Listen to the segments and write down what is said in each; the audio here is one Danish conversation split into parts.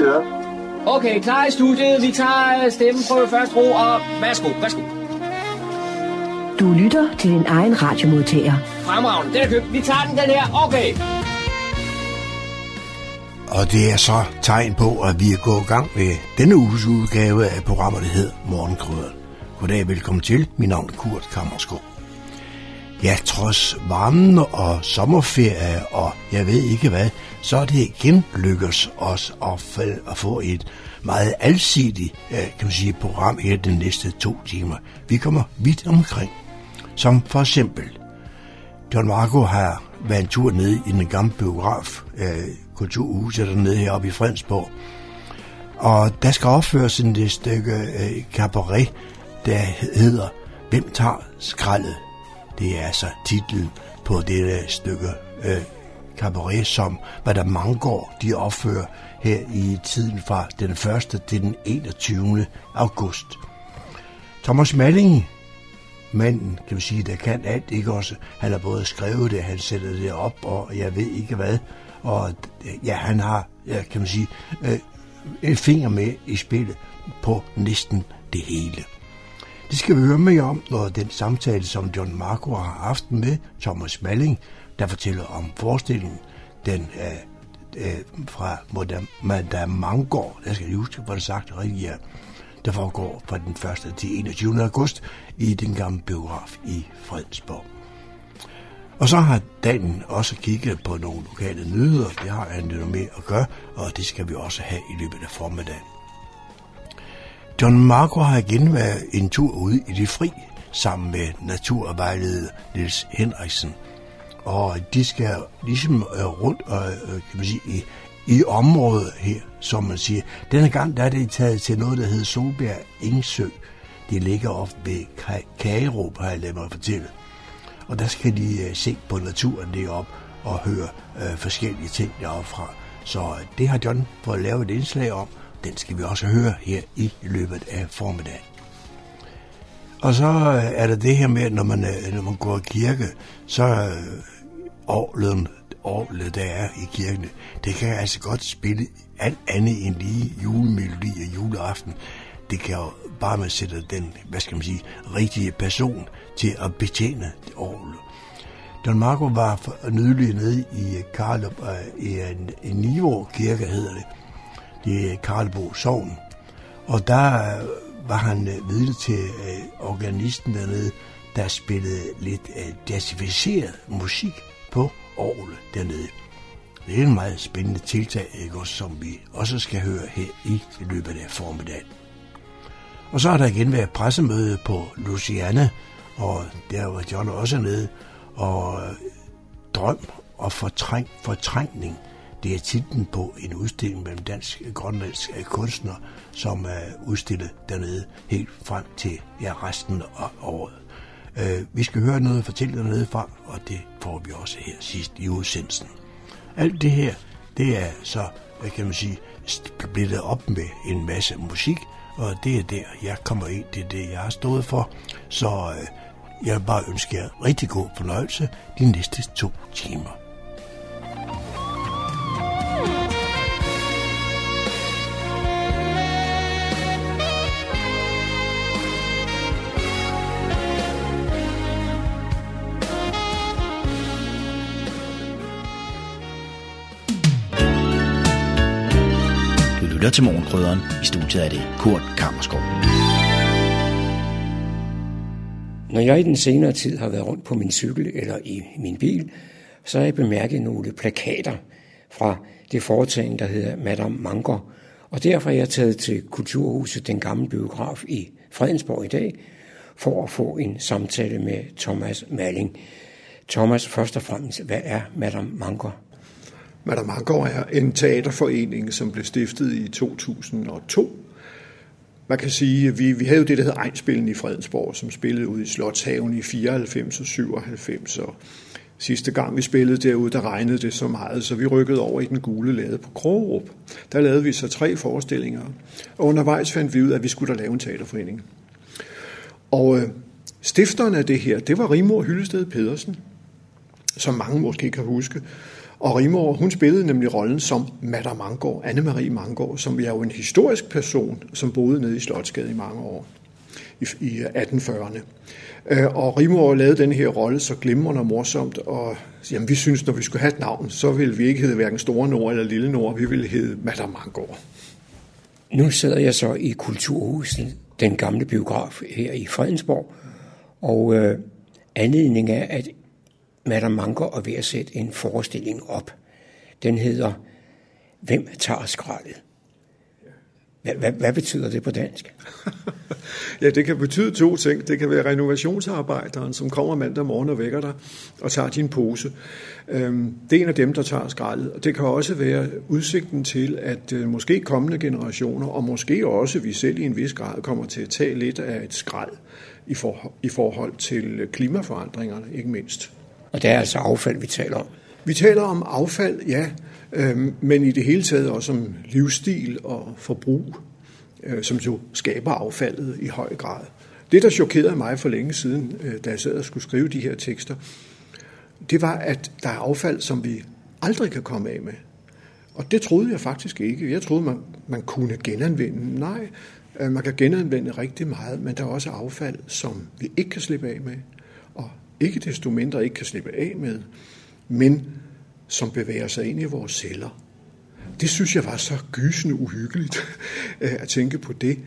Kører. Okay, klar i studiet. Vi tager øh, stemmen på første ro, og værsgo, værsgo. Du lytter til din egen radiomodtager. Fremragende, den er købt. Vi tager den, den her. Okay. Og det er så tegn på, at vi er gået i gang med denne uges udgave af programmet, der hedder Morgenkryderen. Goddag, velkommen til. Mit navn er Kurt Kammerskov. Ja, trods varmen og sommerferie og jeg ved ikke hvad, så er det igen lykkes os at, få et meget alsidigt øh, kan man sige, program her de næste to timer. Vi kommer vidt omkring. Som for eksempel, John Marco har været en tur ned i den gamle biograf, øh, kulturhuset dernede heroppe i Fredensborg. Og der skal opføres en det stykke øh, cabaret, der hedder Hvem tager skraldet? Det er altså titlen på det stykke øh, cabaret, som Madame Mangård de opfører her i tiden fra den 1. til den 21. august. Thomas Malling, manden, kan vi sige, der kan alt, ikke også? Han har både skrevet det, han sætter det op, og jeg ved ikke hvad. Og ja, han har, ja, kan man sige, øh, en finger med i spillet på næsten det hele. Det skal vi høre mere om, når den samtale, som John Marco har haft med Thomas Malling, der fortæller om forestillingen, den er øh, fra Madame Mangård, der skal jeg huske, hvor det sagt rigtigt ja, der foregår fra den 1. til 21. august i den gamle biograf i Fredensborg. Og så har Dan også kigget på nogle lokale nyheder. Det har han noget med at gøre, og det skal vi også have i løbet af formiddagen. John Marco har igen været en tur ude i det fri, sammen med naturvejleder Niels Henriksen. Og de skal ligesom øh, rundt og, øh, kan man sige, i, i området her, som man siger. Denne gang der er det taget til noget, der hedder Solbjerg Ingsø. Det ligger op ved Kagerup, har jeg lavet mig fortælle. Og der skal de øh, se på naturen deroppe og høre øh, forskellige ting deroppe fra. Så øh, det har John fået lavet et indslag om, den skal vi også høre her i løbet af formiddagen. Og så øh, er der det her med, når man, øh, når man går i kirke, så øh, orlet, orlet, der er i kirken, det kan altså godt spille alt andet end lige julemelodi og juleaften. Det kan jo bare man sætter den, hvad skal man sige, rigtige person til at betjene det orgel. Don Marco var for nylig nede i Karl, i en, en Nivå kirke, hedder det, det er Karlbo Sogn. Og der var han øh, vidne til øh, organisten dernede, der spillede lidt øh, jazzificeret musik på orgel dernede. Det er en meget spændende tiltag, ikke også, som vi også skal høre her i løbet af formiddagen. Og så har der igen været pressemøde på Luciana, og der var John også nede, og øh, drøm og fortræng, fortrængning – det er titlen på en udstilling mellem dansk og grønlandsk øh, kunstnere, som er udstillet dernede helt frem til ja, resten af året. Uh, vi skal høre noget fortælle dernede fra, og det får vi også her sidst i udsendelsen. Alt det her, det er så, hvad kan man sige, splittet op med en masse musik, og det er der, jeg kommer ind. Det er det, jeg har stået for. Så uh, jeg vil bare ønske jer rigtig god fornøjelse de næste to timer. Lytter til Morgenkrydderen. I studiet er det Kurt Kammerskov. Når jeg i den senere tid har været rundt på min cykel eller i min bil, så har jeg bemærket nogle plakater fra det foretagende, der hedder Madame Manger. Og derfor er jeg taget til Kulturhuset, den gamle biograf i Fredensborg i dag, for at få en samtale med Thomas Malling. Thomas, først og fremmest, hvad er Madame Manger? Madame Mangård er en teaterforening, som blev stiftet i 2002. Man kan sige, at vi, vi havde jo det, der hed Ejnspillen i Fredensborg, som spillede ud i Slotshaven i 94 og 97. Og sidste gang vi spillede derude, der regnede det så meget, så vi rykkede over i den gule lade på Krogerup. Der lavede vi så tre forestillinger, og undervejs fandt vi ud af, at vi skulle da lave en teaterforening. Og øh, stifteren af det her, det var Rimor Hyllested Pedersen, som mange måske kan huske. Og Rimor, hun spillede nemlig rollen som Madder Mangård, Anne-Marie Mangård, som er jo en historisk person, som boede nede i Slotsgade i mange år i 1840'erne. Øh, og Rimor lavede den her rolle så glimrende og morsomt, og jamen, vi synes, når vi skulle have et navn, så ville vi ikke hedde hverken Store Nord eller Lille Nord, vi ville hedde Madame Mangård. Nu sidder jeg så i Kulturhuset, den gamle biograf her i Fredensborg, og øh, anledningen er, at Madame Manker er ved at sætte en forestilling op. Den hedder Hvem tager skraldet? Hvad, hvad, hvad betyder det på dansk? ja, det kan betyde to ting. Det kan være renovationsarbejderen, som kommer mandag morgen og vækker dig og tager din pose. Øhm, det er en af dem, der tager skraldet. Og det kan også være udsigten til, at øh, måske kommende generationer, og måske også vi selv i en vis grad, kommer til at tage lidt af et skrald i, for, i forhold til øh, klimaforandringerne, ikke mindst. Og det er altså affald, vi taler om? Vi taler om affald, ja, øh, men i det hele taget også om livsstil og forbrug, øh, som jo skaber affaldet i høj grad. Det, der chokerede mig for længe siden, øh, da jeg sad og skulle skrive de her tekster, det var, at der er affald, som vi aldrig kan komme af med. Og det troede jeg faktisk ikke. Jeg troede, man, man kunne genanvende. Nej, øh, man kan genanvende rigtig meget, men der er også affald, som vi ikke kan slippe af med, ikke desto mindre ikke kan slippe af med, men som bevæger sig ind i vores celler. Det synes jeg var så gysende uhyggeligt at tænke på det,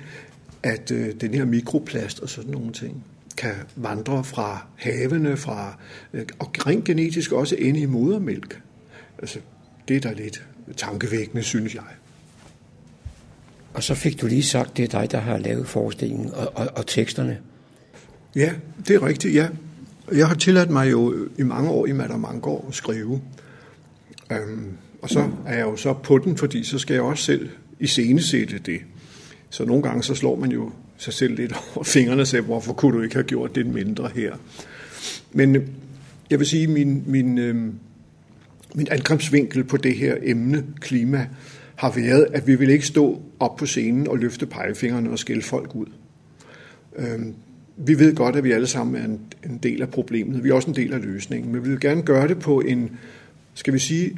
at øh, den her mikroplast og sådan nogle ting kan vandre fra havene, fra, øh, og rent genetisk også ind i modermælk. Altså, det er da lidt tankevækkende, synes jeg. Og så fik du lige sagt, det er dig, der har lavet forestillingen og, og, og teksterne. Ja, det er rigtigt, ja. Jeg har tilladt mig jo i mange år i Madame at skrive. Øhm, og så er jeg jo så på den, fordi så skal jeg også selv iscenesætte det. Så nogle gange så slår man jo sig selv lidt over fingrene og siger, hvorfor kunne du ikke have gjort det mindre her? Men øh, jeg vil sige, min, min, øh, min angrebsvinkel på det her emne, klima, har været, at vi vil ikke stå op på scenen og løfte pegefingrene og skælde folk ud. Øhm, vi ved godt, at vi alle sammen er en, en del af problemet. Vi er også en del af løsningen, men vi vil gerne gøre det på en, skal vi sige,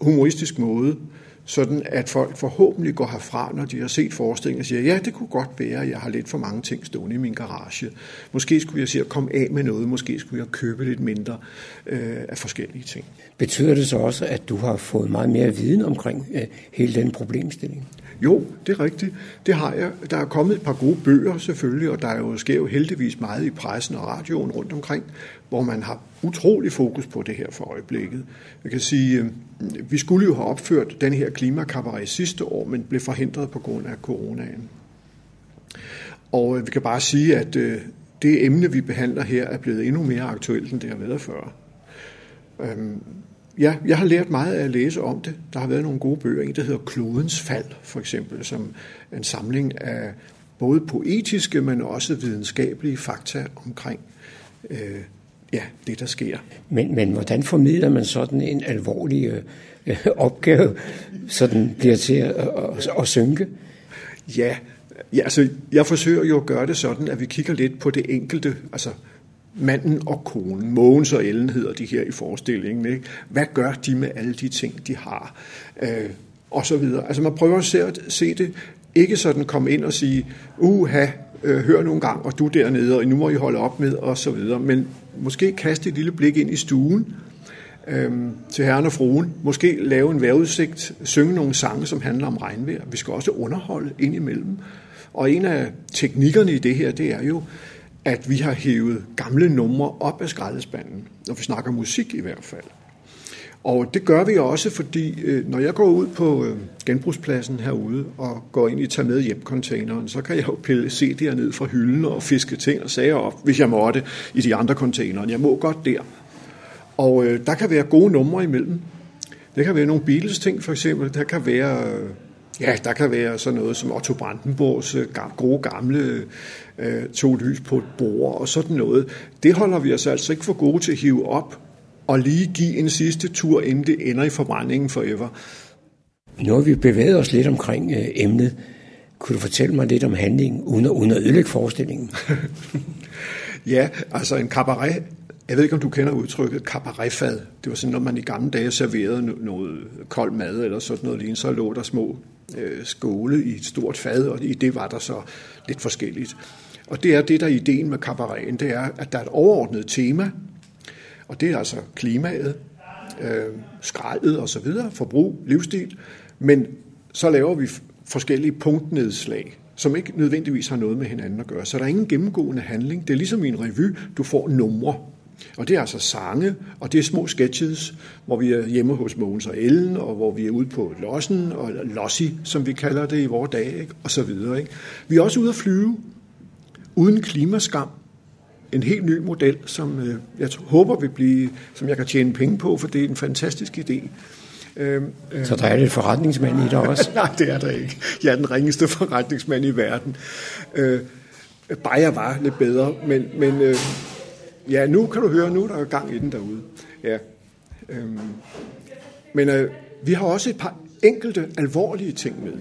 humoristisk måde, sådan at folk forhåbentlig går herfra, når de har set forestillingen og siger, ja, det kunne godt være, at jeg har lidt for mange ting stående i min garage. Måske skulle jeg se at komme af med noget, måske skulle jeg købe lidt mindre øh, af forskellige ting. Betyder det så også, at du har fået meget mere viden omkring øh, hele den problemstilling? Jo, det er rigtigt. Det har jeg. Der er kommet et par gode bøger selvfølgelig, og der er jo sker jo heldigvis meget i pressen og radioen rundt omkring, hvor man har utrolig fokus på det her for øjeblikket. Jeg kan sige, øh, vi skulle jo have opført den her klimakabaret sidste år, men blev forhindret på grund af coronaen. Og øh, vi kan bare sige, at øh, det emne, vi behandler her, er blevet endnu mere aktuelt, end det har været før. Øhm, Ja, jeg har lært meget af at læse om det. Der har været nogle gode bøger. En, der hedder Klodens fald, for eksempel, som en samling af både poetiske, men også videnskabelige fakta omkring øh, ja, det, der sker. Men, men hvordan formidler man sådan en alvorlig øh, opgave, så den bliver til at, at, at synke? Ja, ja, altså jeg forsøger jo at gøre det sådan, at vi kigger lidt på det enkelte, altså manden og konen, Mogens og Ellen hedder de her i forestillingen. Ikke? Hvad gør de med alle de ting, de har? Øh, og så videre. Altså man prøver at se, at se det, ikke sådan komme ind og sige, uha, øh, hør nogle gang, og du dernede, og nu må I holde op med, og så videre. Men måske kaste et lille blik ind i stuen øh, til herren og fruen. Måske lave en vejrudsigt, synge nogle sange, som handler om regnvejr. Vi skal også underholde indimellem. Og en af teknikkerne i det her, det er jo, at vi har hævet gamle numre op af skraldespanden, når vi snakker musik i hvert fald. Og det gør vi også, fordi øh, når jeg går ud på øh, genbrugspladsen herude og går ind i tage med hjem containeren, så kan jeg jo pille CD'er ned fra hylden og fiske ting og sager op, hvis jeg måtte, i de andre containere. Jeg må godt der. Og øh, der kan være gode numre imellem. Der kan være nogle Beatles ting for eksempel. Der kan være, øh, ja, der kan være sådan noget som Otto Brandenborgs gode gamle øh, to lys på et bord og sådan noget. Det holder vi os altså ikke for gode til at hive op og lige give en sidste tur, inden det ender i forbrændingen forever. Nu har vi bevæget os lidt omkring øh, emnet. Kunne du fortælle mig lidt om handlingen, uden at, uden at ødelægge forestillingen? ja, altså en cabaret Jeg ved ikke, om du kender udtrykket cabaretfad. Det var sådan, når man i gamle dage serverede noget kold mad eller sådan noget lignende, så lå der små øh, skåle i et stort fad, og i det var der så lidt forskelligt. Og det er det, der er ideen med cabareten, det er, at der er et overordnet tema, og det er altså klimaet, øh, skraldet og så videre, forbrug, livsstil, men så laver vi forskellige punktnedslag, som ikke nødvendigvis har noget med hinanden at gøre. Så der er ingen gennemgående handling. Det er ligesom i en revy, du får numre. Og det er altså sange, og det er små sketches, hvor vi er hjemme hos Mogens og Ellen, og hvor vi er ude på lossen, og lossi, som vi kalder det i vores dag, ikke? og så videre. Ikke? Vi er også ude at flyve, uden klimaskam. En helt ny model, som øh, jeg håber vil blive, som jeg kan tjene penge på, for det er en fantastisk idé. Øh, øh. Så der er lidt forretningsmand i dig også? Nej, det er der ikke. Jeg er den ringeste forretningsmand i verden. Øh, bare jeg var lidt bedre, men, men øh, ja, nu kan du høre, nu er der gang i den derude. Ja. Øhm. men øh, vi har også et par enkelte alvorlige ting med.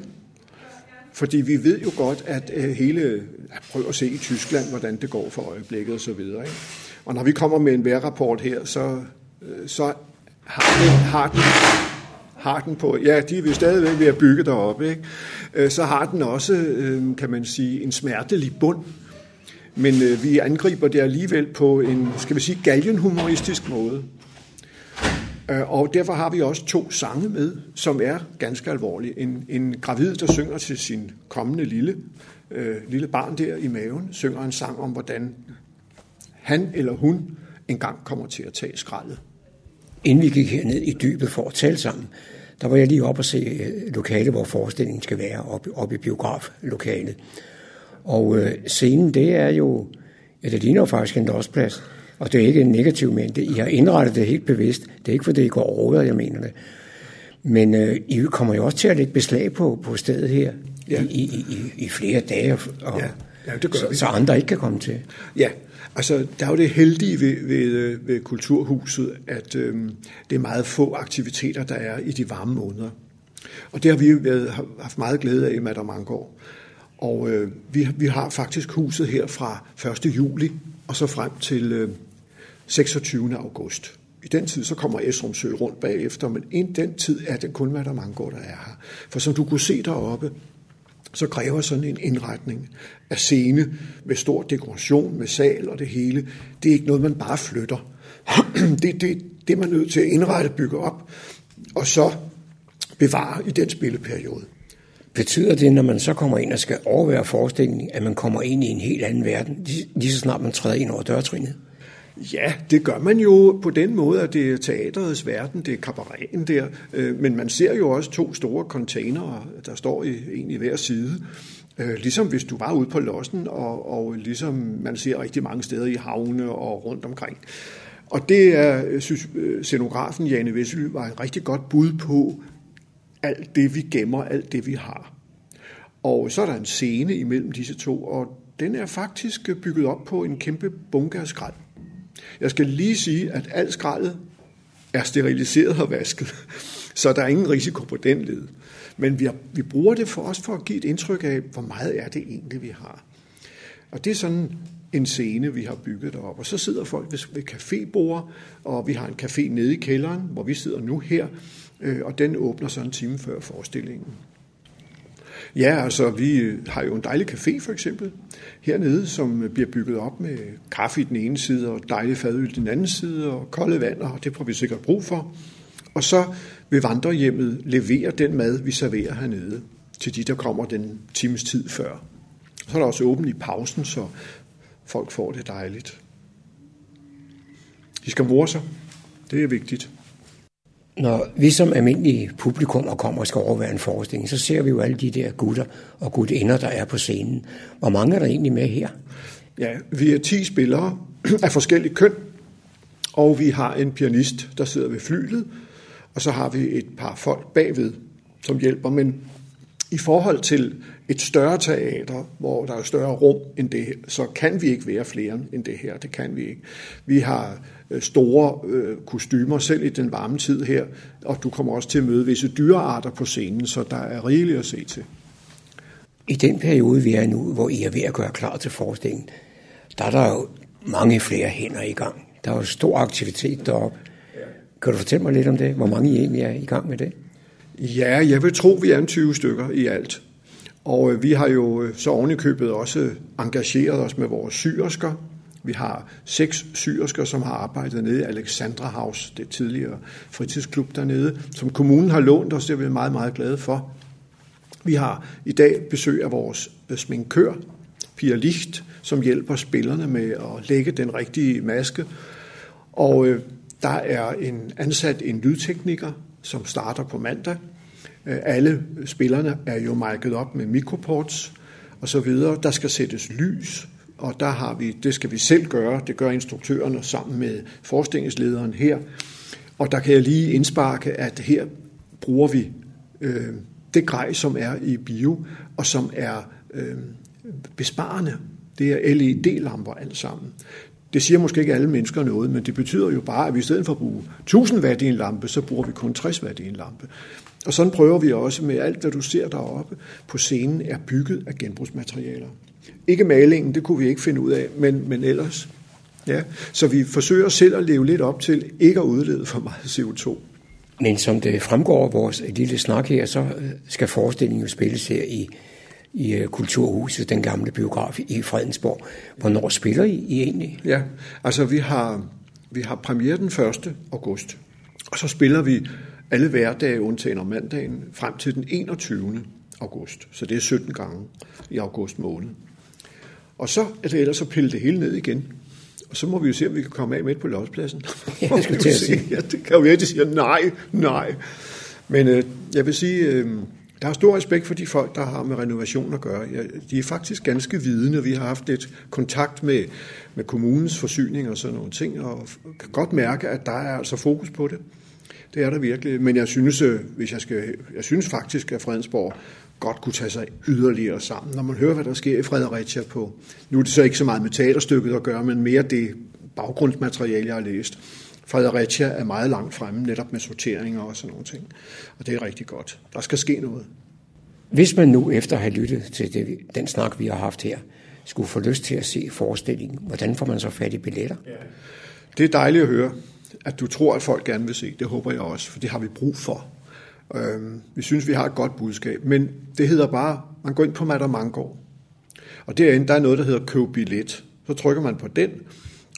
Fordi vi ved jo godt, at øh, hele, prøv at se i Tyskland, hvordan det går for øjeblikket og så videre. Ikke? Og når vi kommer med en vejrrapport her, så, øh, så har, den, har, den, har den på, ja, de er vi stadigvæk ved at bygge deroppe, ikke? Øh, så har den også, øh, kan man sige, en smertelig bund. Men øh, vi angriber det alligevel på en, skal vi sige, galgenhumoristisk måde. Øh, og derfor har vi også to sange med, som er ganske alvorlige. En, en gravid, der synger til sin kommende lille, øh, lille barn der i maven, synger en sang om, hvordan han eller hun engang kommer til at tage skraldet. Inden vi gik herned i dybet for at tale sammen, der var jeg lige op og se øh, lokale, hvor forestillingen skal være, oppe op i biograflokalet. Og øh, scenen, det er jo, ja, det ligner jo faktisk en losplads. Og det er ikke en negativ mente. I har indrettet det helt bevidst. Det er ikke, fordi I går over, jeg mener det. Men øh, I kommer jo også til at lægge beslag på, på stedet her ja. i, i, i, i flere dage, og, ja. Ja, det gør så, vi. så andre ikke kan komme til. Ja, altså der er jo det heldige ved, ved, ved Kulturhuset, at øh, det er meget få aktiviteter, der er i de varme måneder. Og det har vi været, haft meget glæde af i Madame Angård. Og øh, vi, vi har faktisk huset her fra 1. juli og så frem til øh, 26. august. I den tid så kommer Esrumsø rundt bagefter, men inden den tid er det kun Madame går, der er her. For som du kunne se deroppe, så kræver sådan en indretning af scene med stor dekoration, med sal og det hele. Det er ikke noget, man bare flytter. det, det, det er man nødt til at indrette, bygge op, og så bevare i den spilleperiode. Betyder det, når man så kommer ind og skal overvære forestillingen, at man kommer ind i en helt anden verden, lige så snart man træder ind over dørtrinet? Ja, det gør man jo på den måde, at det er teaterets verden, det er kabareten der, øh, men man ser jo også to store containere, der står i en i hver side. Øh, ligesom hvis du var ude på lossen, og, og ligesom man ser rigtig mange steder i havne og rundt omkring. Og det er, øh, synes scenografen Jane Vessely var et rigtig godt bud på alt det, vi gemmer, alt det, vi har. Og så er der en scene imellem disse to, og den er faktisk bygget op på en kæmpe bunke af skrald. Jeg skal lige sige, at alt skraldet er steriliseret og vasket, så der er ingen risiko på den led. Men vi, har, vi bruger det for os for at give et indtryk af, hvor meget er det egentlig, vi har. Og det er sådan en scene, vi har bygget derop. Og så sidder folk ved, ved cafébord, og vi har en café nede i kælderen, hvor vi sidder nu her, øh, og den åbner så en time før forestillingen. Ja, altså vi har jo en dejlig café for eksempel hernede, som bliver bygget op med kaffe i den ene side og dejlig fadøl i den anden side og kolde vand, og det får vi sikkert brug for. Og så vil vandrehjemmet levere den mad, vi serverer hernede til de, der kommer den times tid før. Så er der også åbent i pausen, så folk får det dejligt. De skal mor sig. Det er vigtigt. Når vi som almindelige publikum og kommer og skal overvære en forestilling, så ser vi jo alle de der gutter og gutinder, der er på scenen. Hvor mange er der egentlig med her? Ja, vi er 10 spillere af forskellige køn, og vi har en pianist, der sidder ved flylet, og så har vi et par folk bagved, som hjælper. Men i forhold til et større teater, hvor der er større rum end det her, så kan vi ikke være flere end det her. Det kan vi ikke. Vi har øh, store øh, kostymer selv i den varme tid her, og du kommer også til at møde visse dyrearter på scenen, så der er rigeligt at se til. I den periode, vi er nu, hvor I er ved at gøre klar til forestillingen, der er der jo mange flere hænder i gang. Der er jo stor aktivitet deroppe. Kan du fortælle mig lidt om det? Hvor mange I egentlig er i gang med det? Ja, jeg vil tro, vi er en 20 stykker i alt. Og øh, vi har jo øh, så ovenikøbet også engageret os med vores syrsker. Vi har seks syrsker, som har arbejdet nede i Alexandra House, det tidligere fritidsklub dernede, som kommunen har lånt os. Det er vi meget, meget glade for. Vi har i dag besøg af vores øh, sminkør, Pia Licht, som hjælper spillerne med at lægge den rigtige maske. Og øh, der er en ansat en lydtekniker, som starter på mandag. Øh, alle spillerne er jo mic'et op med mikroports og så videre. Der skal sættes lys, og der har vi, det skal vi selv gøre. Det gør instruktørerne sammen med forestillingslederen her. Og der kan jeg lige indsparke, at her bruger vi øh, det grej, som er i bio, og som er øh, besparende. Det er LED-lamper alt sammen. Det siger måske ikke alle mennesker noget, men det betyder jo bare, at vi i stedet for at bruge 1000 watt i en lampe, så bruger vi kun 60 watt i en lampe. Og sådan prøver vi også med alt, hvad du ser deroppe på scenen, er bygget af genbrugsmaterialer. Ikke malingen, det kunne vi ikke finde ud af, men, men ellers. Ja. Så vi forsøger selv at leve lidt op til ikke at udlede for meget CO2. Men som det fremgår af vores lille snak her, så øh, skal forestillingen jo spilles her i i øh, Kulturhuset, den gamle biograf i Fredensborg. Hvornår spiller I, I egentlig? Ja, altså vi har, vi har premiere den 1. august, og så spiller vi alle hverdage undtagen om mandagen frem til den 21. august. Så det er 17 gange i august måned. Og så er det ellers at pille det hele ned igen. Og så må vi jo se, om vi kan komme af midt på lodspladsen. Ja, jeg skal til at sige. Ja, det kan jo være, at de siger nej, nej. Men øh, jeg vil sige, øh, der er stor respekt for de folk, der har med renovation at gøre. Ja, de er faktisk ganske vidende. Vi har haft lidt kontakt med, med kommunens forsyning og sådan nogle ting, og kan godt mærke, at der er altså fokus på det. Det er der virkelig. Men jeg synes, øh, hvis jeg, skal, jeg synes faktisk, at Fredensborg godt kunne tage sig yderligere sammen. Når man hører, hvad der sker i Fredericia på, nu er det så ikke så meget med teaterstykket at gøre, men mere det baggrundsmateriale, jeg har læst. Fredericia er meget langt fremme, netop med sorteringer og sådan nogle ting. Og det er rigtig godt. Der skal ske noget. Hvis man nu efter at have lyttet til det, den snak, vi har haft her, skulle få lyst til at se forestillingen, hvordan får man så fat i billetter? Ja. Det er dejligt at høre, at du tror, at folk gerne vil se. Det håber jeg også, for det har vi brug for. Øhm, vi synes, vi har et godt budskab, men det hedder bare, man går ind på Madame Mangård, og derinde der er noget, der hedder køb billet. Så trykker man på den,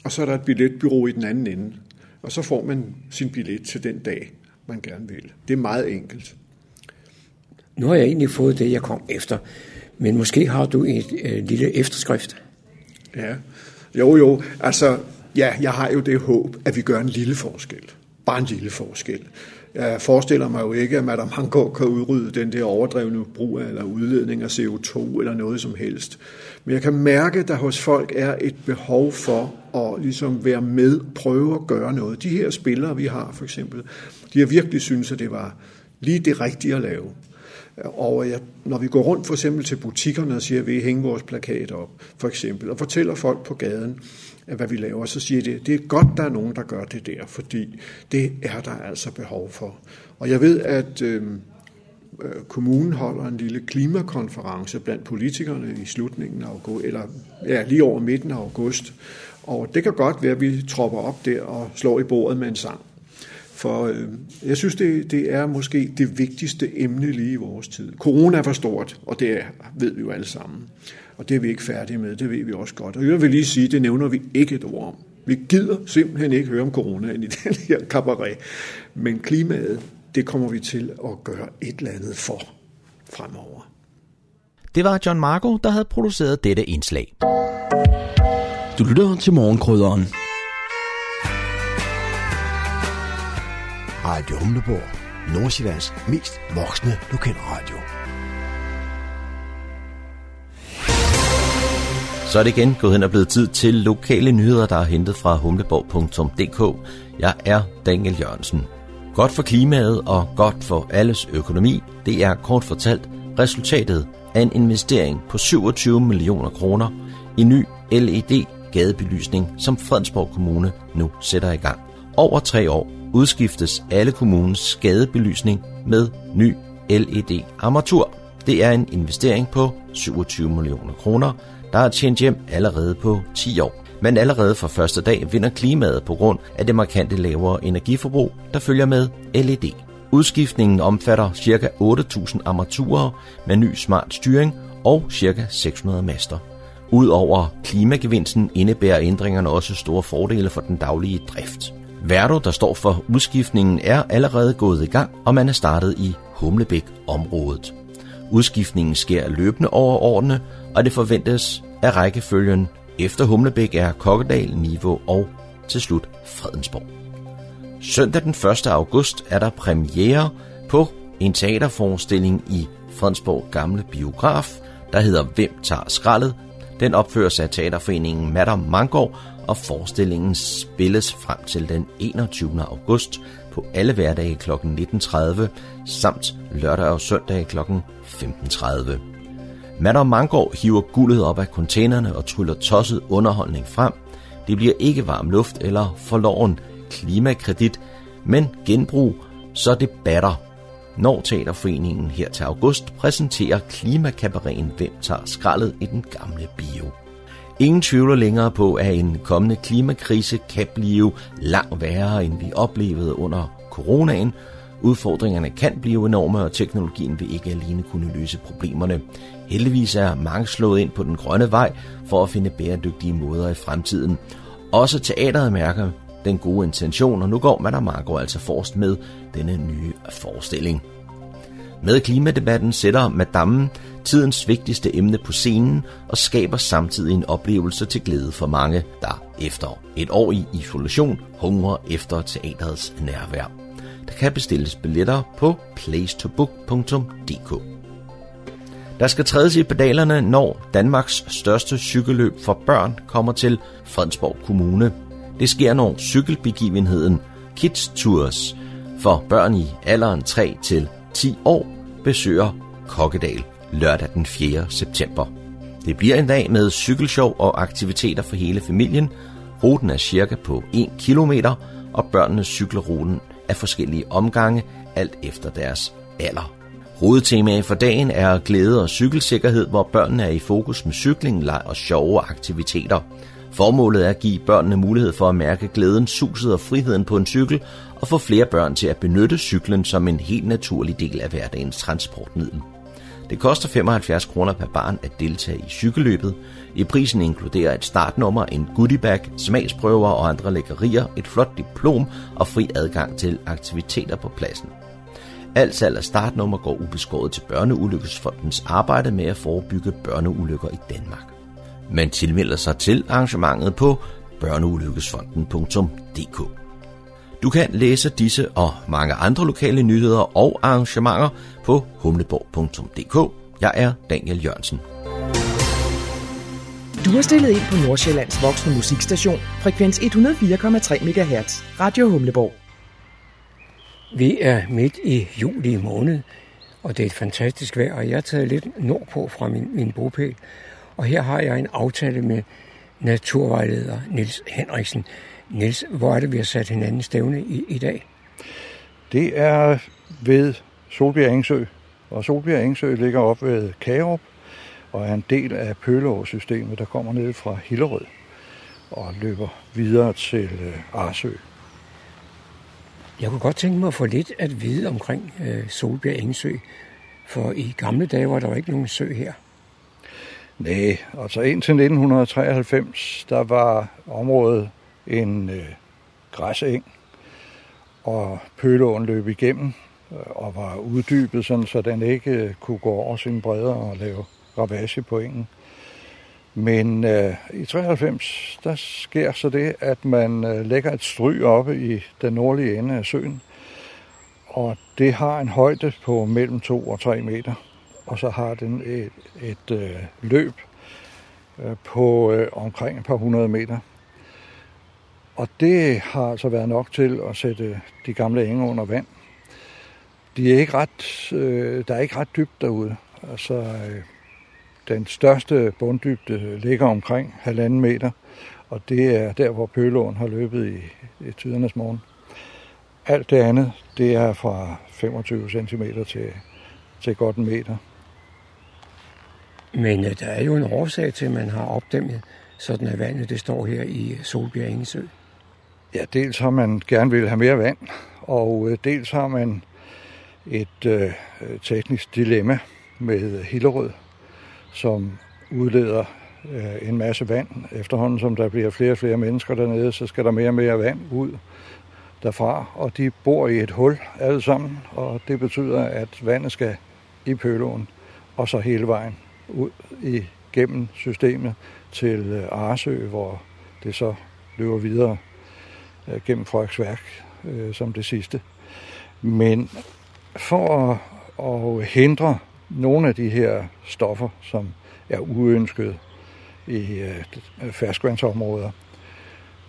og så er der et billetbyrå i den anden ende. Og så får man sin billet til den dag, man gerne vil. Det er meget enkelt. Nu har jeg egentlig fået det, jeg kom efter. Men måske har du et øh, lille efterskrift. Ja, jo jo. Altså, ja, jeg har jo det håb, at vi gør en lille forskel. Bare en lille forskel. Jeg forestiller mig jo ikke, at Madame Hanggaard kan udrydde den der overdrevne brug af eller udledning af CO2 eller noget som helst. Men jeg kan mærke, at der hos folk er et behov for at ligesom være med, prøve at gøre noget. De her spillere, vi har for eksempel, de har virkelig synes, at det var lige det rigtige at lave. Og jeg, når vi går rundt for eksempel til butikkerne og siger, at vi hænge vores plakater op, for eksempel, og fortæller folk på gaden, hvad vi laver, så siger de, det er godt, der er nogen, der gør det der, fordi det er der altså behov for. Og jeg ved, at øh, Øh, kommunen holder en lille klimakonference blandt politikerne i slutningen af august, eller ja, lige over midten af august. Og det kan godt være, at vi tropper op der og slår i bordet med en sang. For øh, jeg synes, det, det er måske det vigtigste emne lige i vores tid. Corona er for stort, og det er, ved vi jo alle sammen. Og det er vi ikke færdige med, det ved vi også godt. Og jeg vil lige sige, det nævner vi ikke et ord om. Vi gider simpelthen ikke høre om corona i den her kabaret. Men klimaet, det kommer vi til at gøre et eller andet for fremover. Det var John Marco, der havde produceret dette indslag. Du lytter til morgenkrydderen. Radio Humleborg. Nordsjællands mest voksne lokalradio. Så er det igen gået hen og blevet tid til lokale nyheder, der er hentet fra humleborg.dk. Jeg er Daniel Jørgensen. Godt for klimaet og godt for alles økonomi, det er kort fortalt resultatet af en investering på 27 millioner kroner i ny LED gadebelysning, som Fredensborg Kommune nu sætter i gang. Over tre år udskiftes alle kommunens gadebelysning med ny LED-armatur. Det er en investering på 27 millioner kroner, der er tjent hjem allerede på 10 år. Men allerede fra første dag vinder klimaet på grund af det markante lavere energiforbrug, der følger med LED. Udskiftningen omfatter ca. 8.000 armaturer med ny smart styring og ca. 600 master. Udover klimagevinsten indebærer ændringerne også store fordele for den daglige drift. Verdo, der står for udskiftningen, er allerede gået i gang, og man er startet i Humlebæk-området. Udskiftningen sker løbende over årene, og det forventes, at rækkefølgen efter Humlebæk er Kokkedal, Niveau og til slut Fredensborg. Søndag den 1. august er der premiere på en teaterforestilling i Fredensborg Gamle Biograf, der hedder Hvem tager skraldet? Den opføres af teaterforeningen Matter Mangård, og forestillingen spilles frem til den 21. august på alle hverdage kl. 19.30 samt lørdag og søndag kl. 15.30. Madame Mangård hiver guldet op af containerne og tryller tosset underholdning frem. Det bliver ikke varm luft eller forloven klimakredit, men genbrug, så det batter. Når Teaterforeningen her til august præsenterer klimakabareten Hvem tager skraldet i den gamle bio. Ingen tvivler længere på, at en kommende klimakrise kan blive langt værre, end vi oplevede under coronaen. Udfordringerne kan blive enorme, og teknologien vil ikke alene kunne løse problemerne. Heldigvis er mange slået ind på den grønne vej for at finde bæredygtige måder i fremtiden. Også teateret mærker den gode intention, og nu går Madame Margot altså forrest med denne nye forestilling. Med klimadebatten sætter Madame tidens vigtigste emne på scenen og skaber samtidig en oplevelse til glæde for mange, der efter et år i isolation hungrer efter teaterets nærvær. Der kan bestilles billetter på placetobook.dk. Der skal trædes i pedalerne, når Danmarks største cykelløb for børn kommer til Fredensborg Kommune. Det sker, når cykelbegivenheden Kids Tours for børn i alderen 3 til 10 år besøger Kokkedal lørdag den 4. september. Det bliver en dag med cykelshow og aktiviteter for hele familien. Ruten er cirka på 1 km, og børnene cykler ruten af forskellige omgange, alt efter deres alder. Hovedtemaet for dagen er glæde og cykelsikkerhed, hvor børnene er i fokus med cykling, leg og sjove aktiviteter. Formålet er at give børnene mulighed for at mærke glæden, suset og friheden på en cykel, og få flere børn til at benytte cyklen som en helt naturlig del af hverdagens transportmiddel. Det koster 75 kroner per barn at deltage i cykelløbet. I prisen inkluderer et startnummer, en goodiebag, smagsprøver og andre lækkerier, et flot diplom og fri adgang til aktiviteter på pladsen. Alt salg af startnummer går ubeskåret til Børneulykkesfondens arbejde med at forebygge børneulykker i Danmark. Man tilmelder sig til arrangementet på børneulykkesfonden.dk. Du kan læse disse og mange andre lokale nyheder og arrangementer på humleborg.dk. Jeg er Daniel Jørgensen. Du har stillet ind på Nordsjællands voksne musikstation, frekvens 104,3 MHz, Radio Humleborg. Vi er midt i juli måned, og det er et fantastisk vejr, og jeg er taget lidt nordpå fra min, min bopæl. Og her har jeg en aftale med naturvejleder Nils Henriksen. Nils, hvor er det, vi har sat hinanden stævne i, i dag? Det er ved Solbjerg Engsø, og Solbjerg Engsø ligger op ved Kagerup og er en del af Pøleårssystemet, der kommer ned fra Hillerød og løber videre til øh, Arsø. Jeg kunne godt tænke mig at få lidt at vide omkring øh, Solbjerg Engsø, for i gamle dage var der jo ikke nogen sø her. Nej, altså indtil 1993, der var området en øh, græseng, og Pølåen løb igennem øh, og var uddybet, sådan, så den ikke øh, kunne gå over sine bredder og lave ravage på engen. Men øh, i 93, der sker så det, at man øh, lægger et stryg oppe i den nordlige ende af søen, og det har en højde på mellem 2 og 3 meter, og så har den et, et øh, løb øh, på øh, omkring et par hundrede meter. Og det har altså været nok til at sætte de gamle enge under vand. De er ikke ret, øh, der er ikke ret dybt derude. Altså, øh, den største bunddybde ligger omkring halvanden meter, og det er der, hvor Pølåen har løbet i, i tydernes morgen. Alt det andet, det er fra 25 cm til, til godt en meter. Men øh, der er jo en årsag til, at man har opdæmmet sådan at vandet det står her i Solbjerg Ingesø? Ja, dels har man gerne vil have mere vand, og øh, dels har man et øh, teknisk dilemma med Hillerød, som udleder øh, en masse vand. Efterhånden som der bliver flere og flere mennesker dernede, så skal der mere og mere vand ud derfra, og de bor i et hul alle sammen, og det betyder, at vandet skal i pølåen, og så hele vejen ud igennem systemet til øh, Arsø, hvor det så løber videre øh, gennem Frederiksværk øh, som det sidste. Men for at, at hindre nogle af de her stoffer, som er uønskede i øh, ferskvandsområder,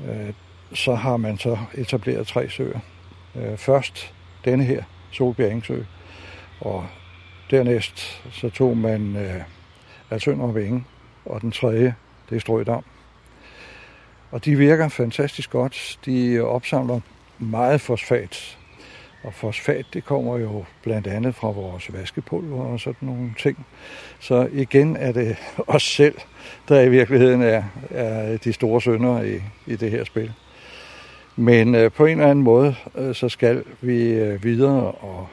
øh, så har man så etableret tre søer. Øh, først denne her, Solbjerg og dernæst så tog man øh, Alsønder Vinge, og den tredje, det er Strødam. Og de virker fantastisk godt. De opsamler meget fosfat. Og fosfat, det kommer jo blandt andet fra vores vaskepulver og sådan nogle ting. Så igen er det os selv, der i virkeligheden er, er de store sønder i, i det her spil. Men øh, på en eller anden måde, øh, så skal vi øh, videre, og,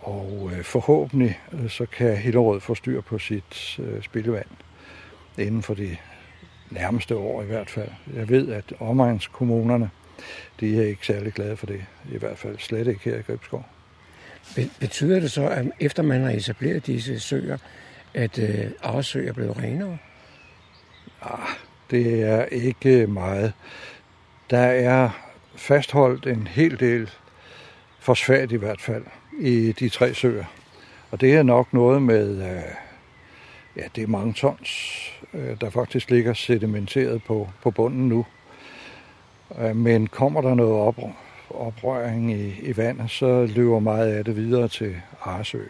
og øh, forhåbentlig øh, så kan Hillerød få styr på sit øh, spildevand inden for de nærmeste år i hvert fald. Jeg ved, at omegnskommunerne, de er ikke særlig glade for det. I hvert fald slet ikke her i Gribskov. Betyder det så, at efter man har etableret disse søer, at øh, Arsø er blevet renere? Ah, det er ikke meget. Der er fastholdt en hel del fosfat i hvert fald i de tre søer. Og det er nok noget med, øh, ja, det er mange tons, øh, der faktisk ligger sedimenteret på, på bunden nu. Øh, men kommer der noget op, oprøring i, i vandet, så løber meget af det videre til Arsø.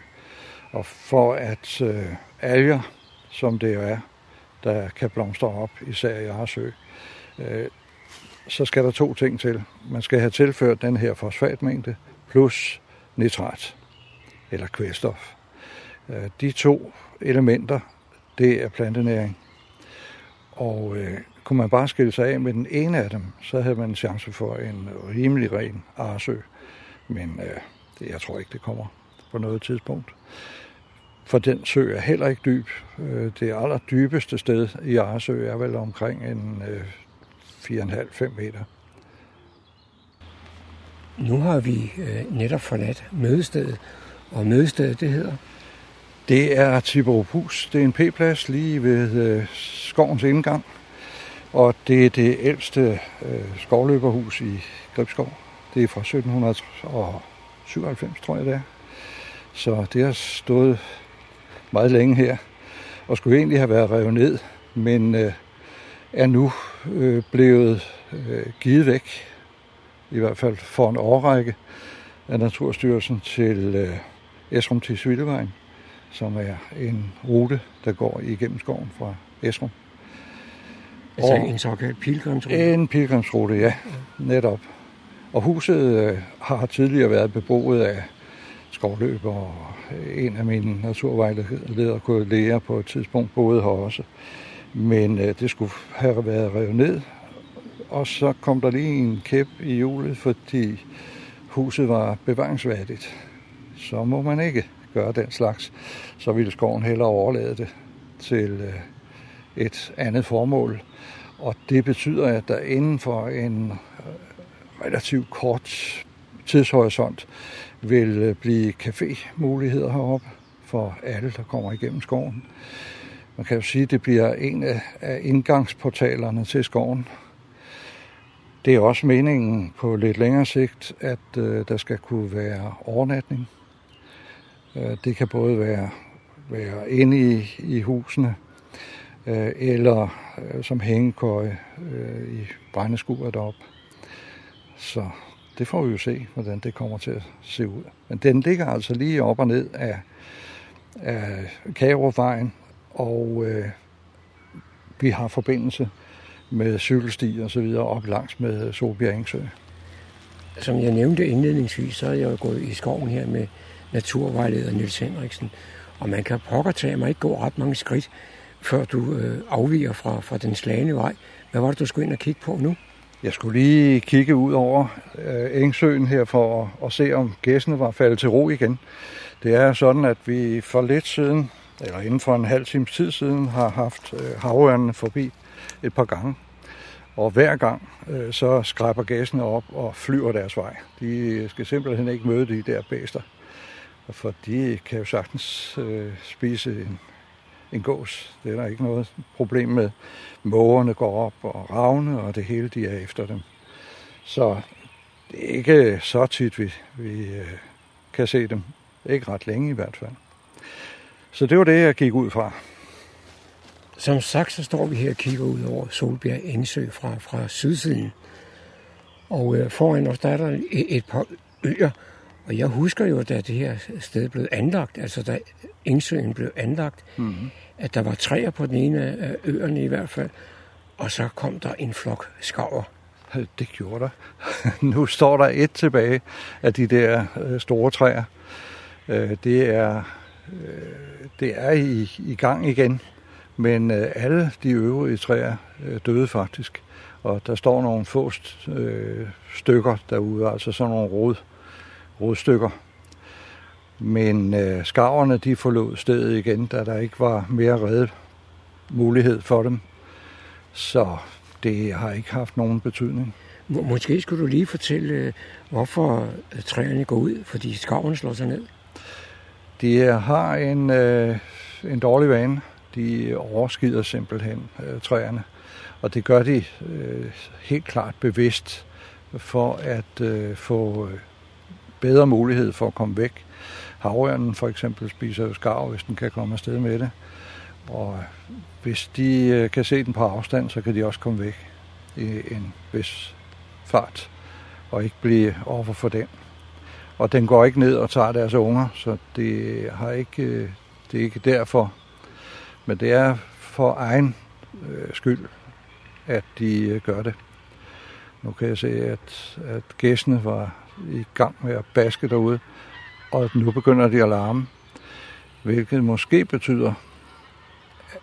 Og for at øh, alger, som det jo er, der kan blomstre op, især i Arsø, øh, så skal der to ting til. Man skal have tilført den her fosfatmængde plus nitrat eller kvælstof. Øh, de to elementer, det er plantenæring. Og øh, kunne man bare skille sig af med den ene af dem, så havde man en chance for en rimelig ren arsø. Men øh, det, jeg tror ikke, det kommer på noget tidspunkt. For den sø er heller ikke dyb. Øh, det aller dybeste sted i Arsø er vel omkring en øh, 4,5-5 meter. Nu har vi øh, netop forladt mødestedet, og mødestedet det hedder? Det er Tiboruphus. Det er en p-plads lige ved øh, skovens indgang, og det er det ældste øh, skovløberhus i Gribskov. Det er fra 1797, tror jeg det er. Så det har stået meget længe her, og skulle egentlig have været revet ned, men øh, er nu øh, blevet øh, givet væk, i hvert fald for en årrække, af Naturstyrelsen til øh, Esrum til Svildevejen, som er en rute, der går igennem skoven fra Esrum. Altså og en såkaldt pilgrimsrute? En pilgrimsrute, ja, netop. Og huset øh, har tidligere været beboet af skovløber, og en af mine naturvejledere lære på et tidspunkt boede her også. Men øh, det skulle have været revet ned, og så kom der lige en kæp i hjulet, fordi huset var bevaringsværdigt. Så må man ikke gøre den slags. Så ville skoven hellere overlade det til øh, et andet formål. Og det betyder, at der inden for en øh, relativt kort tidshorisont vil øh, blive café-muligheder heroppe for alle, der kommer igennem skoven. Man kan jo sige, at det bliver en af indgangsportalerne til skoven. Det er også meningen på lidt længere sigt, at øh, der skal kunne være overnatning. Det kan både være, være inde i, i husene, øh, eller øh, som hængekøje øh, i brændeskuret deroppe. Så det får vi jo se, hvordan det kommer til at se ud. Men den ligger altså lige op og ned af, af Kagerupvejen, og øh, vi har forbindelse med cykelstier og så videre op langs med Solbjerg Engsø. Som jeg nævnte indledningsvis, så er jeg jo gået i skoven her med naturvejleder Nils Henriksen, og man kan pokker tage mig ikke gå ret mange skridt, før du øh, afviger fra, fra den slagende vej. Hvad var det, du skulle ind og kigge på nu? Jeg skulle lige kigge ud over øh, Engsøen her for at, at se, om gæssene var faldet til ro igen. Det er sådan, at vi for lidt siden, eller inden for en halv times tid siden, har haft øh, havørnene forbi et par gange. Og hver gang, øh, så skræber gæssene op og flyver deres vej. De skal simpelthen ikke møde de der bæster. For de kan jo sagtens øh, spise en, en gås. Det er der ikke noget problem med. Mågerne går op og ravne, og det hele de er efter dem. Så det er ikke så tit, vi, vi øh, kan se dem. Ikke ret længe i hvert fald. Så det var det, jeg gik ud fra. Som sagt, så står vi her og kigger ud over Solbjerg Indsø fra, fra sydsiden. Og øh, foran os der er der et, et par øer. Og jeg husker jo, da det her sted blev anlagt, altså da Engsøen blev anlagt, mm-hmm. at der var træer på den ene af øerne i hvert fald. Og så kom der en flok skaver. Det gjorde der. nu står der et tilbage af de der øh, store træer. Øh, det er, øh, det er i, i gang igen. Men alle de øvrige træer døde faktisk. Og der står nogle få stykker derude, altså sådan nogle rod, rodstykker. Men øh, skarverne de forlod stedet igen, da der ikke var mere redde mulighed for dem. Så det har ikke haft nogen betydning. Måske skulle du lige fortælle, øh, hvorfor træerne går ud, fordi skarverne slår sig ned. De har en, øh, en dårlig vane de overskider simpelthen øh, træerne. Og det gør de øh, helt klart bevidst for at øh, få øh, bedre mulighed for at komme væk. Havørnen for eksempel spiser jo skarv, hvis den kan komme afsted med det. Og øh, hvis de øh, kan se den på afstand, så kan de også komme væk i en vis fart og ikke blive offer for den. Og den går ikke ned og tager deres unger, så det, har ikke, øh, det er ikke derfor, men det er for egen øh, skyld, at de øh, gør det. Nu kan jeg se, at, at gæstene var i gang med at baske derude, og nu begynder de at larme, hvilket måske betyder,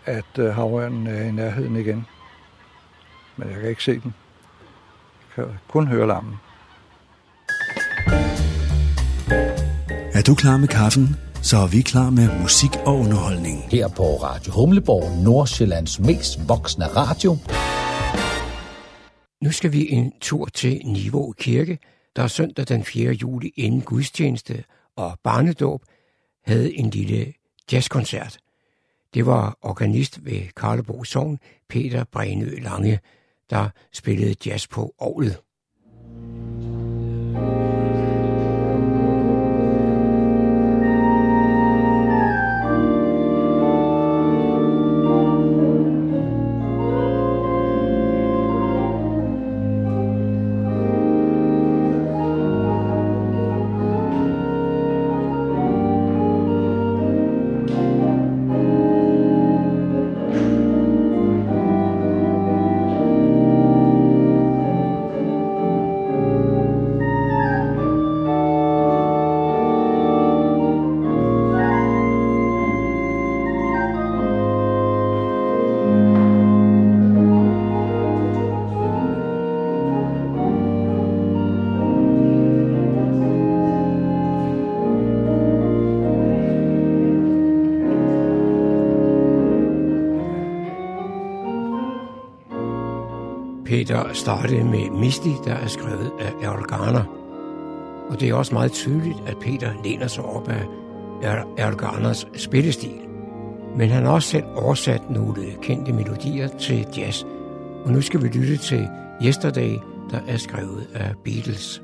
at øh, havørnen er i nærheden igen. Men jeg kan ikke se den. Jeg kan kun høre larmen. Er du klar med kaffen? så er vi klar med musik og underholdning. Her på Radio Humleborg, Nordsjællands mest voksne radio. Nu skal vi en tur til Niveau Kirke, der søndag den 4. juli inden gudstjeneste og barnedåb havde en lille jazzkoncert. Det var organist ved Karlebo Sogn, Peter Brænø Lange, der spillede jazz på Aarhus. Peter startede med Misty, der er skrevet af Errol Garner. Og det er også meget tydeligt, at Peter læner sig op af Errol Garners spillestil. Men han har også selv oversat nogle kendte melodier til jazz. Og nu skal vi lytte til Yesterday, der er skrevet af Beatles.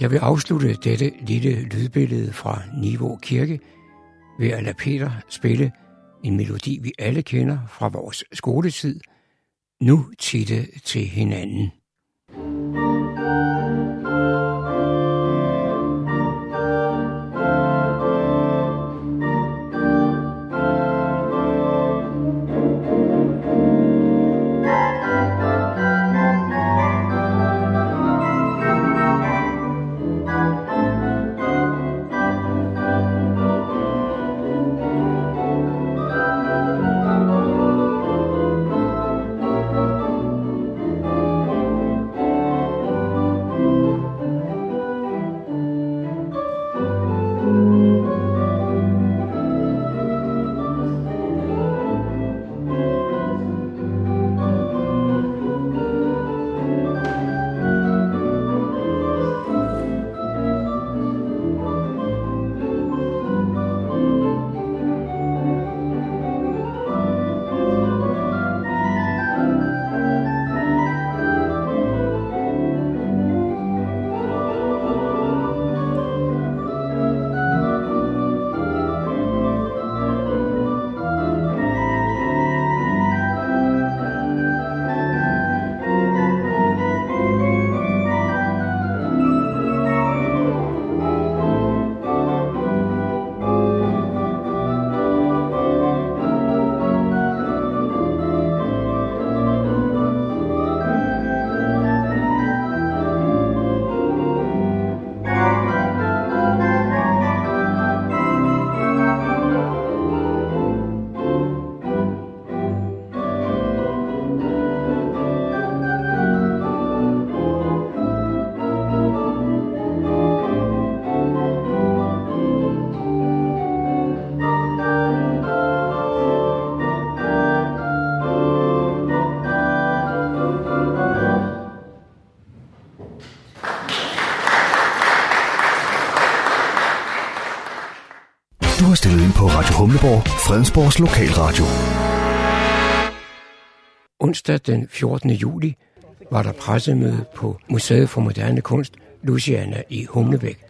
Jeg vil afslutte dette lille lydbillede fra Niveau Kirke ved at lade Peter spille en melodi, vi alle kender fra vores skoletid, nu titte til hinanden. Fredensborgs Lokalradio. Onsdag den 14. juli var der pressemøde på Museet for Moderne Kunst, Luciana i Humlebæk.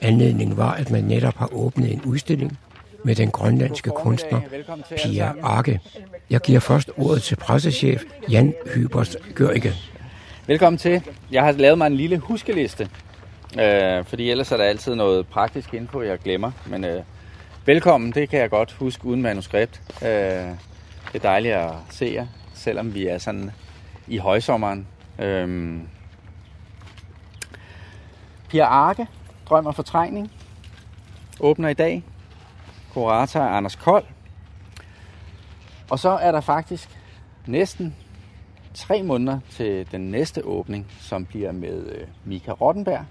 Anledningen var, at man netop har åbnet en udstilling med den grønlandske kunstner Pia Arke. Jeg giver først ordet til pressechef Jan Hybers Gørike. Velkommen til. Jeg har lavet mig en lille huskeliste, øh, fordi ellers er der altid noget praktisk info, jeg glemmer. Men øh, velkommen, det kan jeg godt huske uden manuskript. Øh, det er dejligt at se jer, selvom vi er sådan i højsommeren. Øh, Pia Arke, Drøm og Fortrængning, åbner i dag. Kurator er Anders Kold. Og så er der faktisk næsten tre måneder til den næste åbning, som bliver med øh, Mika Rottenberg.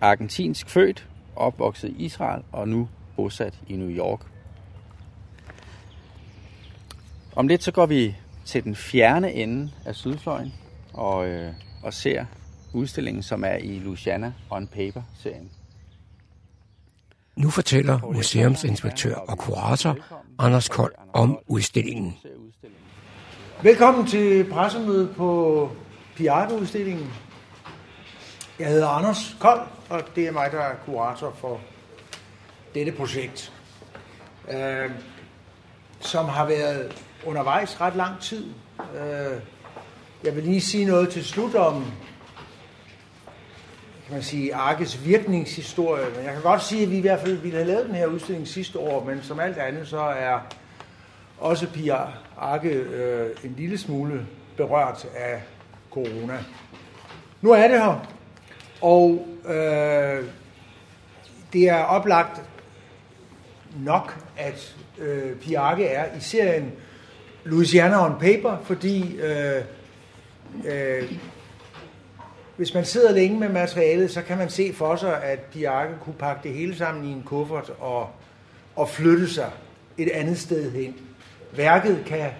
Argentinsk født, opvokset i Israel og nu bosat i New York. Om lidt så går vi til den fjerne ende af Sydfløjen og, øh, og ser udstillingen, som er i Luciana on Paper-serien. Nu fortæller museumsinspektør og kurator Anders Kold om udstillingen. Velkommen til pressemødet på Piarte-udstillingen. Jeg hedder Anders Kold, og det er mig, der er kurator for dette projekt, øh, som har været undervejs ret lang tid. Øh, jeg vil lige sige noget til slut om kan man sige, Arkes virkningshistorie. Men jeg kan godt sige, at vi i hvert fald ville have lavet den her udstilling sidste år, men som alt andet, så er også Pia Arke øh, en lille smule berørt af corona. Nu er det her, og øh, det er oplagt nok, at øh, Piarke er i serien Louisiana on Paper, fordi øh, øh, hvis man sidder længe med materialet, så kan man se for sig, at Piarke kunne pakke det hele sammen i en kuffert og, og flytte sig et andet sted hen. Værket kan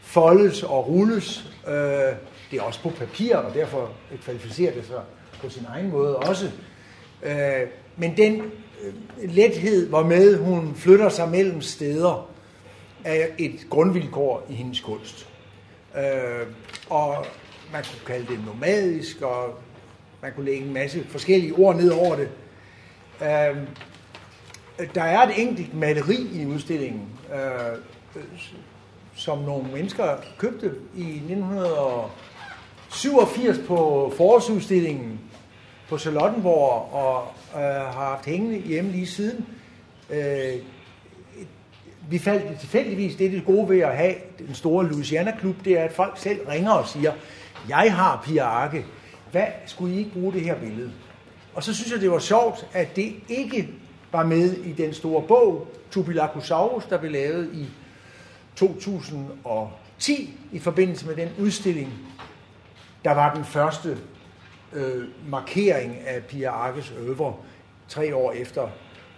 foldes og rulles. Øh, det er også på papir, og derfor kvalificerer det sig på sin egen måde også. Øh, men den øh, lethed, hvormed hun flytter sig mellem steder, er et grundvilkår i hendes kunst. Øh, og man kunne kalde det nomadisk, og man kunne lægge en masse forskellige ord ned over det. Øh, der er et enkelt maleri i udstillingen, øh, som nogle mennesker købte i 1987 på forårsudstillingen på Charlottenborg og øh, har haft hængende hjemme lige siden. Øh, vi faldt tilfældigvis, det er det gode ved at have den store Louisiana-klub, det er, at folk selv ringer og siger, jeg har Pia Arke, hvad skulle I ikke bruge det her billede? Og så synes jeg, det var sjovt, at det ikke var med i den store bog, Tubilacosaurus, der blev lavet i 2010 i forbindelse med den udstilling, der var den første øh, markering af Pia Arkes øvre tre år efter,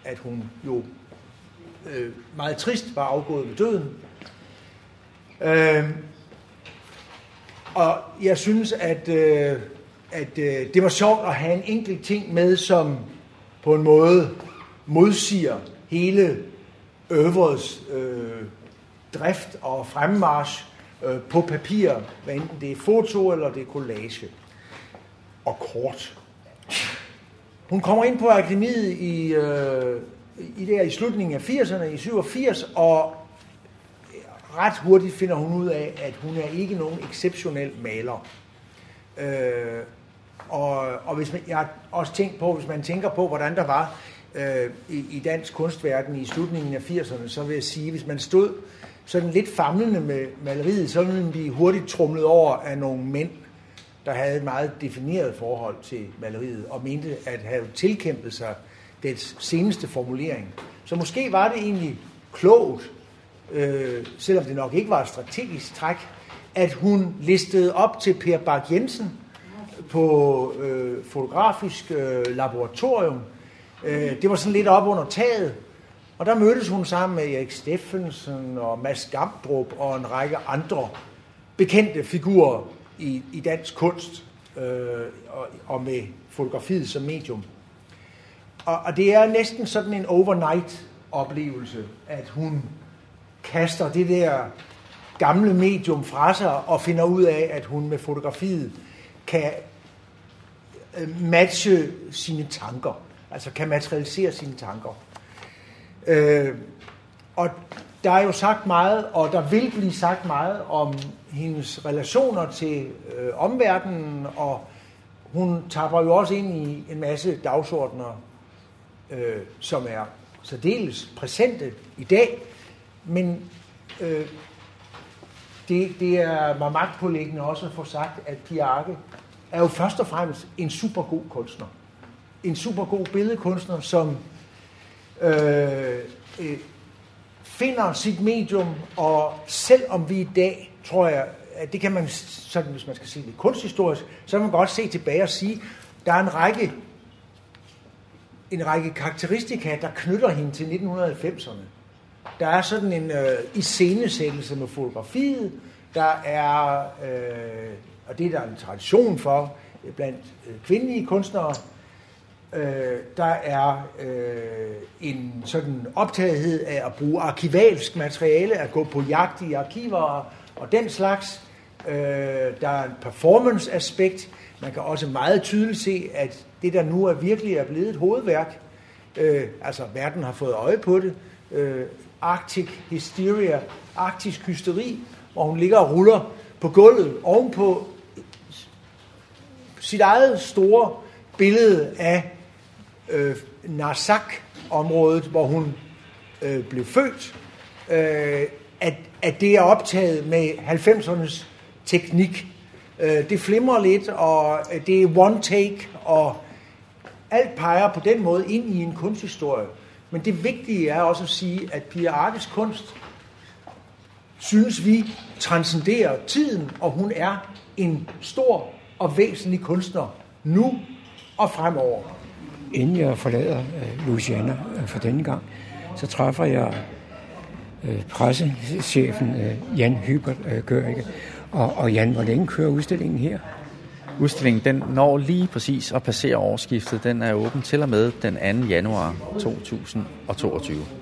at hun jo øh, meget trist var afgået ved døden. Øh, og jeg synes, at, øh, at øh, det var sjovt at have en enkelt ting med, som på en måde modsiger hele øvrets øh, drift og fremmarsch øh, på papir, hvad enten det er foto eller det er collage og kort. Hun kommer ind på akademiet i, øh, i, der, i slutningen af 80'erne, i 87, og ret hurtigt finder hun ud af, at hun er ikke nogen exceptionel maler. Øh, og, og hvis man, jeg har også tænkt på, hvis man tænker på, hvordan der var øh, i, i dansk kunstverden i slutningen af 80'erne, så vil jeg sige, hvis man stod sådan lidt famlende med maleriet, så ville man blive hurtigt trumlet over af nogle mænd, der havde et meget defineret forhold til maleriet, og mente at have tilkæmpet sig dets seneste formulering. Så måske var det egentlig klogt, øh, selvom det nok ikke var et strategisk træk, at hun listede op til Per Bak Jensen på øh, fotografisk øh, laboratorium. Øh, det var sådan lidt op under taget, og der mødtes hun sammen med Erik Steffensen og Mads Gamdrup og en række andre bekendte figurer i, i dansk kunst øh, og, og med fotografiet som medium. Og, og det er næsten sådan en overnight oplevelse, at hun kaster det der gamle medium fra sig og finder ud af, at hun med fotografiet kan øh, matche sine tanker, altså kan materialisere sine tanker. Øh, og der er jo sagt meget, og der vil blive sagt meget om hendes relationer til øh, omverdenen, og hun taber jo også ind i en masse dagsordner, øh, som er særdeles præsente i dag, men øh, det, det er mig magtpålæggende også at få sagt, at Pia Arke er jo først og fremmest en super god kunstner. En super god billedkunstner, som øh, øh, finder sit medium, og selvom vi i dag, tror jeg, at det kan man, sådan, hvis man skal sige det kunsthistorisk, så kan man godt se tilbage og sige, der er en række, en række karakteristika, der knytter hende til 1990'erne. Der er sådan en øh, iscenesættelse med fotografiet, der er, øh, og det er der en tradition for blandt øh, kvindelige kunstnere, Øh, der er øh, en sådan optagethed af at bruge arkivalsk materiale, at gå på jagt i arkiver og den slags. Øh, der er en performance-aspekt. Man kan også meget tydeligt se, at det der nu er virkelig er blevet et hovedværk, øh, altså verden har fået øje på det, øh, Arctic Hysteria, arktisk hysteri, hvor hun ligger og ruller på gulvet ovenpå sit eget store billede af øh, Narsak-området, hvor hun øh, blev født, øh, at, at det er optaget med 90'ernes teknik. Øh, det flimrer lidt, og det er one take, og alt peger på den måde ind i en kunsthistorie. Men det vigtige er også at sige, at Pia Arkes kunst, synes vi, transcenderer tiden, og hun er en stor og væsentlig kunstner nu og fremover inden jeg forlader øh, Louisiana øh, for denne gang, så træffer jeg øh, pressechefen Jan Hybert Gørike. Og, og Jan, hvor længe kører udstillingen her? Udstillingen den når lige præcis at passere årsskiftet. Den er åben til og med den 2. januar 2022.